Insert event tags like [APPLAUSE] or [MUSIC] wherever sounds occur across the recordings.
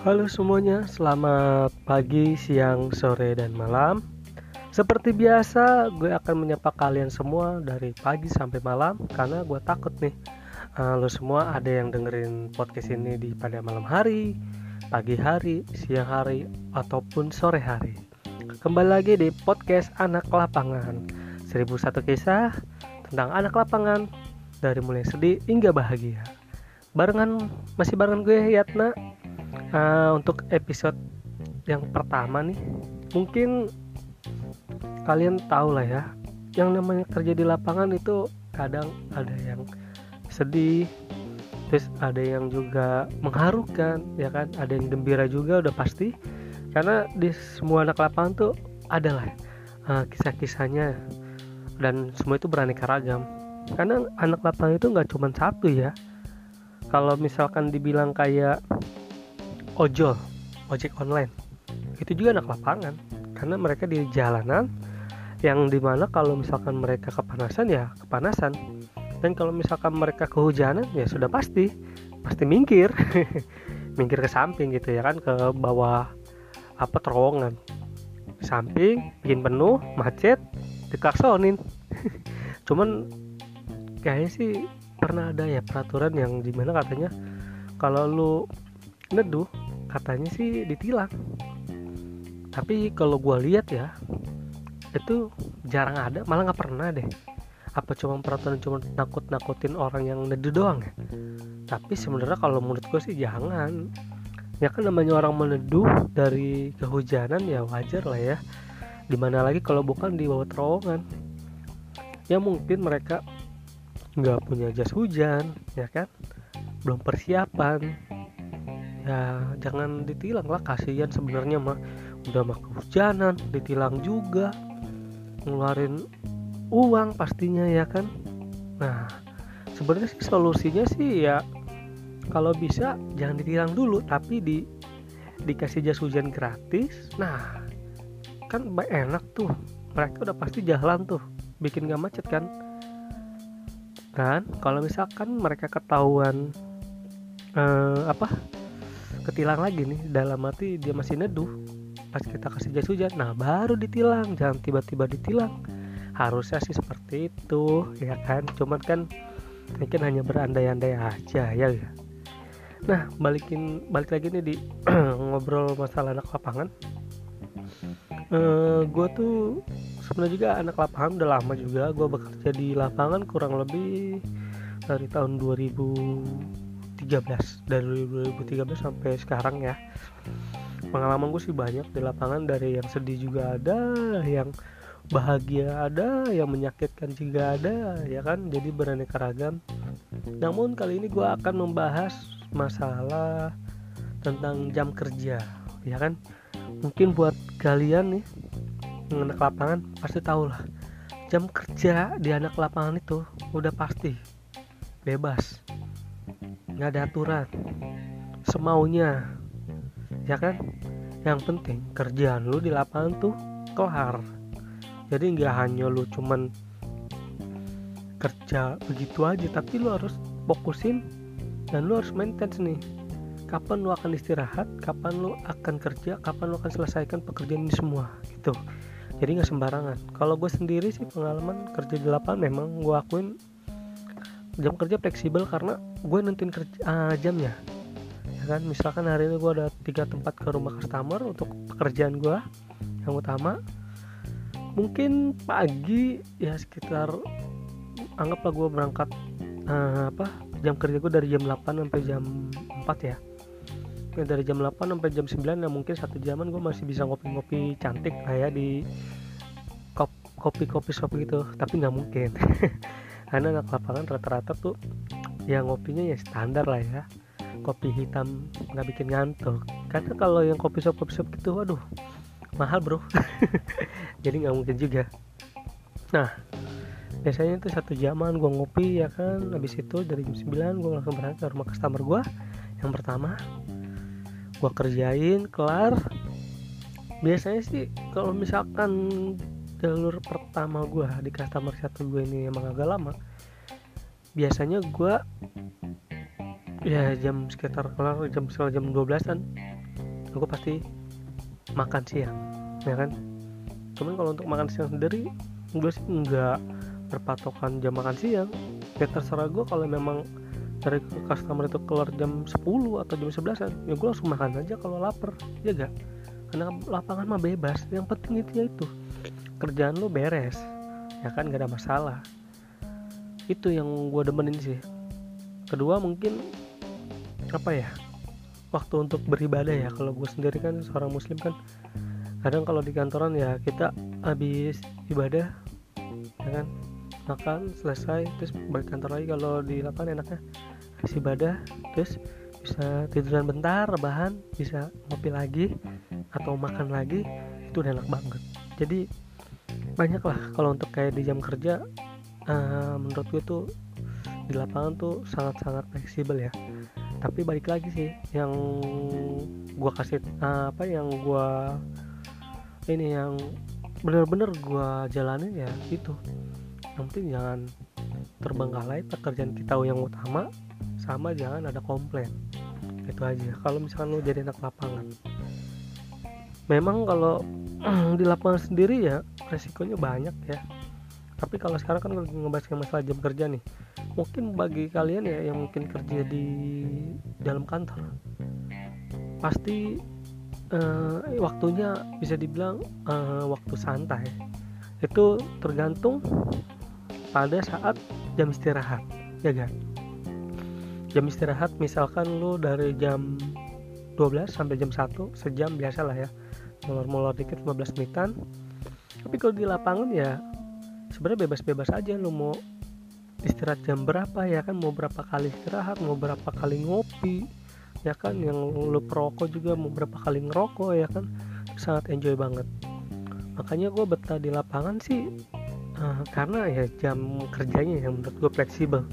Halo semuanya, selamat pagi, siang, sore, dan malam. Seperti biasa, gue akan menyapa kalian semua dari pagi sampai malam karena gue takut nih uh, lo semua ada yang dengerin podcast ini di pada malam hari, pagi hari, siang hari, ataupun sore hari. Kembali lagi di podcast Anak Lapangan. 1001 kisah tentang anak lapangan dari mulai sedih hingga bahagia. Barengan masih barengan gue Yatna uh, untuk episode yang pertama nih. Mungkin kalian tahu lah ya yang namanya kerja di lapangan itu kadang ada yang sedih terus ada yang juga mengharukan ya kan? Ada yang gembira juga udah pasti. Karena di semua anak lapangan tuh adalah uh, kisah-kisahnya dan semua itu beraneka ragam. Karena anak lapangan itu nggak cuma satu ya. Kalau misalkan dibilang kayak ojol ojek online. Itu juga anak lapangan karena mereka di jalanan yang di mana kalau misalkan mereka kepanasan ya kepanasan. Dan kalau misalkan mereka kehujanan ya sudah pasti pasti minggir. [LAUGHS] Minggir ke samping gitu ya kan ke bawah apa terowongan. Samping bikin penuh macet diklaksonin. [LAUGHS] Cuman kayaknya sih pernah ada ya peraturan yang di mana katanya kalau lu neduh katanya sih ditilang. Tapi kalau gue lihat ya itu jarang ada malah nggak pernah deh. Apa cuma peraturan cuma nakut nakutin orang yang neduh doang ya? Tapi sebenarnya kalau menurut gue sih jangan. Ya kan namanya orang meneduh dari kehujanan ya wajar lah ya. Di mana lagi kalau bukan di bawah terowongan? Ya mungkin mereka nggak punya jas hujan ya kan? Belum persiapan ya jangan ditilang lah kasihan sebenarnya mah. Udah mah kehujanan ditilang juga. Ngeluarin uang pastinya ya kan? Nah sebenarnya sih solusinya sih ya kalau bisa jangan ditilang dulu tapi di dikasih jas hujan gratis. Nah kan enak tuh. Mereka udah pasti jalan tuh bikin gak macet kan? Kan? Kalau misalkan mereka ketahuan eh, apa ketilang lagi nih. Dalam arti dia masih neduh. Pas kita kasih jas hujan nah baru ditilang. Jangan tiba-tiba ditilang. Harusnya sih seperti itu ya kan? Cuman kan mungkin hanya berandai-andai aja ya nah balikin balik lagi nih di [CLEARS THROAT] ngobrol masalah anak lapangan. Uh, eh, gue tuh sebenarnya juga anak lapangan udah lama juga. Gue bekerja di lapangan kurang lebih dari tahun 2013 dari 2013 sampai sekarang ya. Pengalaman gue sih banyak di lapangan. Dari yang sedih juga ada yang bahagia ada yang menyakitkan juga ada ya kan? Jadi beraneka ragam. Namun kali ini gue akan membahas masalah tentang jam kerja ya kan? Mungkin buat kalian nih anak lapangan pasti tahu lah. Jam kerja di anak lapangan itu udah pasti bebas nggak ada aturan. Semaunya. Ya kan? Yang penting kerjaan lu di lapangan tuh kelar. Jadi nggak hanya lu cuman kerja begitu aja tapi lu harus fokusin dan lu harus maintenance nih kapan lu akan istirahat kapan lu akan kerja kapan lu akan selesaikan pekerjaan ini semua gitu. Jadi nggak sembarangan. Kalau gue sendiri sih pengalaman kerja di lapangan memang gue akuin jam kerja fleksibel karena gue nentuin kerja uh, jamnya. Ya kan? Misalkan hari ini gue ada tiga tempat ke rumah customer untuk pekerjaan gue yang utama mungkin pagi ya sekitar anggaplah gue berangkat uh, apa jam kerja gue dari jam 8 sampai jam 4 ya. Ya dari jam 8 sampai jam 9 ya mungkin satu jaman gue masih bisa ngopi-ngopi cantik lah ya di kopi-kopi shop gitu. Tapi nggak mungkin [LAUGHS] karena anak lapangan rata-rata tuh ya ngopinya ya standar lah ya. Kopi hitam nggak bikin ngantuk. Karena kalau yang kopi shop kopi shop gitu waduh mahal bro. [LAUGHS] Jadi nggak mungkin juga. Nah biasanya itu satu jaman gue ngopi ya kan. Habis itu dari jam 9 gue langsung berangkat ke rumah customer gue yang pertama gue kerjain kelar. Biasanya sih kalau misalkan jalur pertama gue di customer satu gue ini emang agak lama biasanya gue ya jam sekitar kelar jam sekitar jam 12an gue pasti makan siang ya kan? Cuman kalau untuk makan siang sendiri gue sih nggak berpatokan jam makan siang. Ya terserah gue kalau memang dari customer itu keluar jam 10 atau jam 11 ya gue langsung makan aja kalau lapar ya gak karena lapangan mah bebas yang penting itu ya itu kerjaan lo beres ya kan gak ada masalah. Itu yang gue demenin sih. Kedua mungkin apa ya waktu untuk beribadah ya. Kalau gue sendiri kan seorang muslim kan kadang kalau di kantoran ya kita habis ibadah ya kan makan selesai terus balik kantor lagi. Kalau di lapangan enaknya habis ibadah terus bisa tiduran bentar rebahan bisa ngopi lagi atau makan lagi itu udah enak banget. Jadi banyak lah. Kalau untuk kayak di jam kerja uh, menurut gue tuh di lapangan tuh sangat-sangat fleksibel ya. Tapi balik lagi sih yang gua kasih uh, apa yang gua ini yang bener-bener gua jalanin ya itu. Yang penting jangan terbengkalai pekerjaan kita yang utama sama jangan ada komplain. Itu aja. Kalau misalkan lo jadi anak lapangan. Memang kalau di lapangan sendiri ya resikonya banyak ya. Tapi kalau sekarang kan lagi ngebahas masalah jam kerja nih. Mungkin bagi kalian ya yang mungkin kerja di dalam kantor pasti uh, waktunya bisa dibilang uh, waktu santai. Itu tergantung pada saat jam istirahat ya kan? Jam istirahat misalkan lu dari jam 12 sampai jam 1 sejam biasa lah ya molor-molor dikit 15 menitan. Tapi kalau di lapangan ya sebenarnya bebas-bebas aja lu mau istirahat jam berapa ya kan? Mau berapa kali istirahat mau berapa kali ngopi ya kan? Yang lu perokok juga mau berapa kali ngerokok ya kan? Sangat enjoy banget. Makanya gue betah di lapangan sih uh, karena ya jam kerjanya yang menurut gue fleksibel.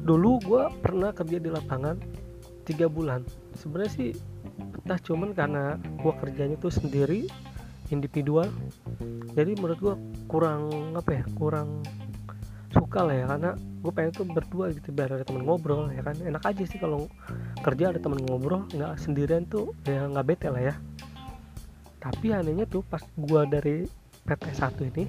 Dulu gue pernah kerja di lapangan tiga bulan. Sebenarnya sih betah cuman karena gue kerjanya tuh sendiri individual. Jadi menurut gue kurang apa ya kurang suka lah ya karena gue pengen tuh berdua gitu biar ada teman ngobrol ya kan. Enak aja sih kalau kerja ada teman ngobrol nggak sendirian tuh ya nggak bete lah ya. Tapi anehnya tuh pas gue dari PT 1 ini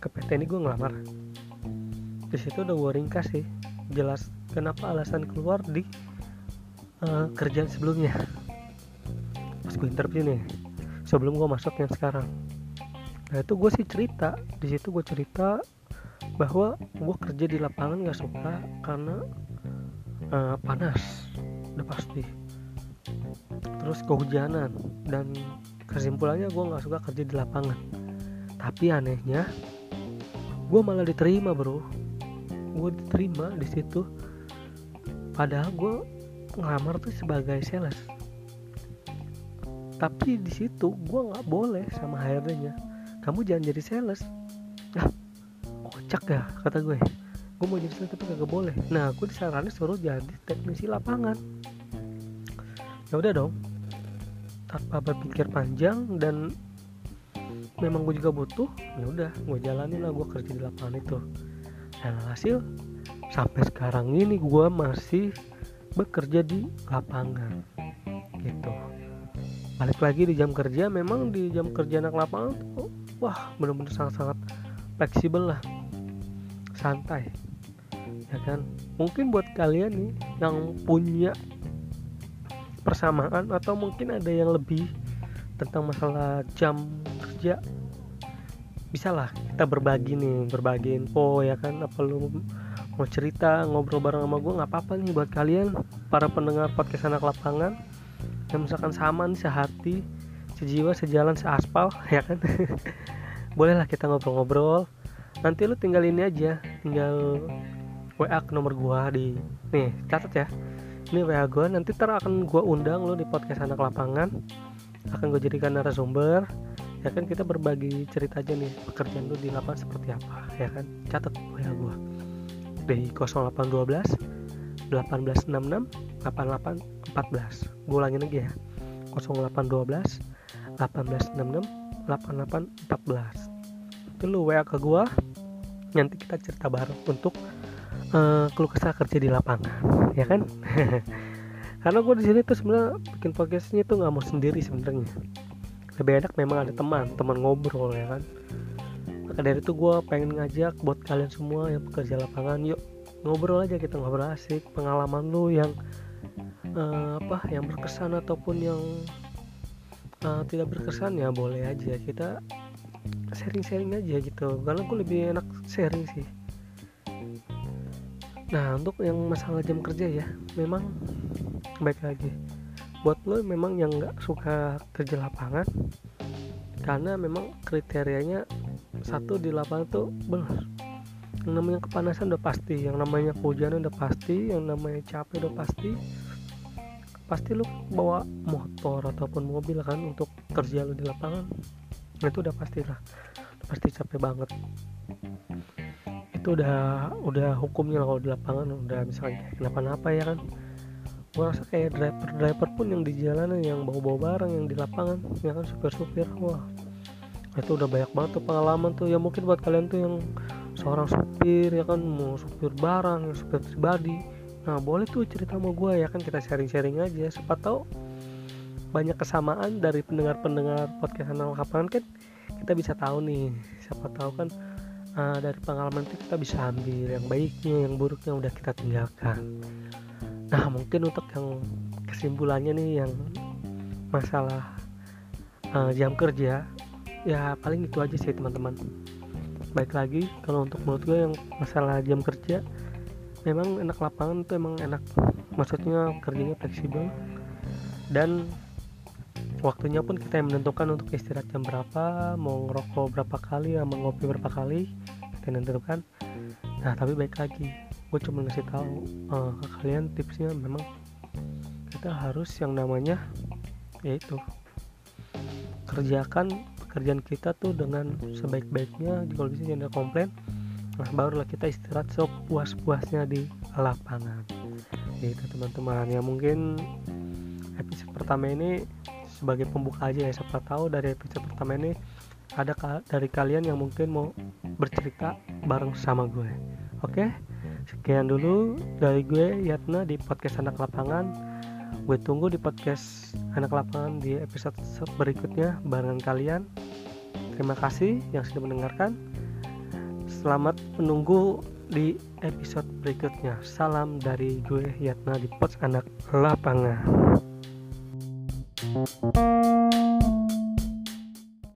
ke PT ini gue ngelamar. Di situ udah gue ringkas sih jelas kenapa alasan keluar di uh, kerjaan sebelumnya. Pas gue interview nih sebelum gue masuk yang sekarang. Nah itu gue sih cerita. Di situ gue cerita bahwa gue kerja di lapangan gak suka karena uh, panas udah pasti. Terus kehujanan dan kesimpulannya gue nggak suka kerja di lapangan. Tapi anehnya gue malah diterima bro. Gue diterima di situ. Padahal gue ngelamar tuh sebagai sales. Tapi di situ gue nggak boleh sama HRD-nya kamu jangan jadi sales. Ah kocak ya kata gue. Gue mau jadi sales tapi gak boleh. Nah gue disaranin suruh jadi teknisi lapangan. Ya udah dong. Tanpa berpikir panjang dan memang gue juga butuh ya udah gue jalanin lah gue kerja di lapangan itu. Dan hasil sampai sekarang ini gue masih bekerja di lapangan gitu. Balik lagi di jam kerja memang di jam kerja anak lapangan tuh wah bener-bener sangat-sangat fleksibel lah. Santai ya kan? Mungkin buat kalian nih yang punya persamaan atau mungkin ada yang lebih tentang masalah jam kerja bisa lah kita berbagi nih berbagi info ya kan? Apa lu mau cerita ngobrol bareng sama gue nggak apa-apa nih buat kalian para pendengar podcast anak lapangan. Yang misalkan sama nih sehati sejiwa sejalan seaspal [LAUGHS] ya kan? Bolehlah kita ngobrol-ngobrol. Nanti lu tinggal ini aja tinggal WA ke nomor gua di nih catat ya. Ini WA gua nanti ter akan gua undang lo di podcast anak lapangan. Akan gue jadikan narasumber. Ya kan kita berbagi cerita aja nih pekerjaan lu di lapangan seperti apa ya kan? Catat WA gua di 0812 1866 8814 gue ulangin lagi ya. 0812 1866 8814 itu lu WA ke gua nanti kita cerita bareng untuk uh, kesah kerja di lapangan ya kan? [LAUGHS] Karena gue di sini tuh sebenarnya bikin podcastnya tuh nggak mau sendiri sebenarnya. Lebih enak memang ada teman teman ngobrol ya kan maka dari itu gue pengen ngajak buat kalian semua yang pekerja lapangan yuk ngobrol aja kita ngobrol asik pengalaman lu yang uh, apa yang berkesan ataupun yang uh, tidak berkesan ya boleh aja kita sharing-sharing aja gitu. Karena gue lebih enak sharing sih. Nah untuk yang masalah jam kerja ya memang baik lagi. Buat lo memang yang nggak suka kerja lapangan karena memang kriterianya satu di lapangan tuh benar yang namanya kepanasan udah pasti yang namanya hujan udah pasti yang namanya capek udah pasti. Pasti lo bawa motor ataupun mobil kan untuk kerja lo di lapangan. Itu udah pasti lah. Pasti capek banget. Itu udah udah hukumnya kalau di lapangan. Udah misalnya kenapa-napa ya kan. Gue rasa kayak driver driver pun yang di jalanan yang bawa-bawa barang yang di lapangan ya kan supir-supir. Wah itu udah banyak banget tuh pengalaman tuh. Ya mungkin buat kalian tuh yang seorang supir ya kan mau supir barang yang supir pribadi. Nah boleh tuh cerita sama gue ya kan kita sharing-sharing aja. Siapa tahu banyak kesamaan dari pendengar-pendengar podcast anak lapangan kan? Kita bisa tahu nih siapa tahu kan uh, dari pengalaman itu kita bisa ambil yang baiknya yang buruknya udah kita tinggalkan. Nah mungkin untuk yang kesimpulannya nih yang masalah uh, jam kerja ya paling itu aja sih teman-teman. Baik lagi kalau untuk menurut gue yang masalah jam kerja memang enak lapangan tuh emang enak. Maksudnya kerjanya fleksibel. Dan waktunya pun kita yang menentukan untuk istirahat jam berapa mau ngerokok berapa kali mau ngopi berapa kali kita yang menentukan. Nah tapi baik lagi gue cuma ngasih tahu uh, ke kalian tipsnya memang kita harus yang namanya yaitu kerjakan pekerjaan kita tuh dengan sebaik-baiknya kalau bisa jangan komplain nah barulah kita istirahat sepuas-puasnya di lapangan. Gitu teman-teman. Ya mungkin episode pertama ini sebagai pembuka aja ya siapa tahu dari episode pertama ini ada ka dari kalian yang mungkin mau bercerita bareng sama gue. Oke? Sekian dulu dari gue Yatna di podcast anak lapangan gue tunggu di podcast anak lapangan di episode berikutnya barengan kalian. Terima kasih yang sudah mendengarkan. Selamat menunggu di episode berikutnya. Salam dari gue Yatna di podcast anak lapangan. Thank you.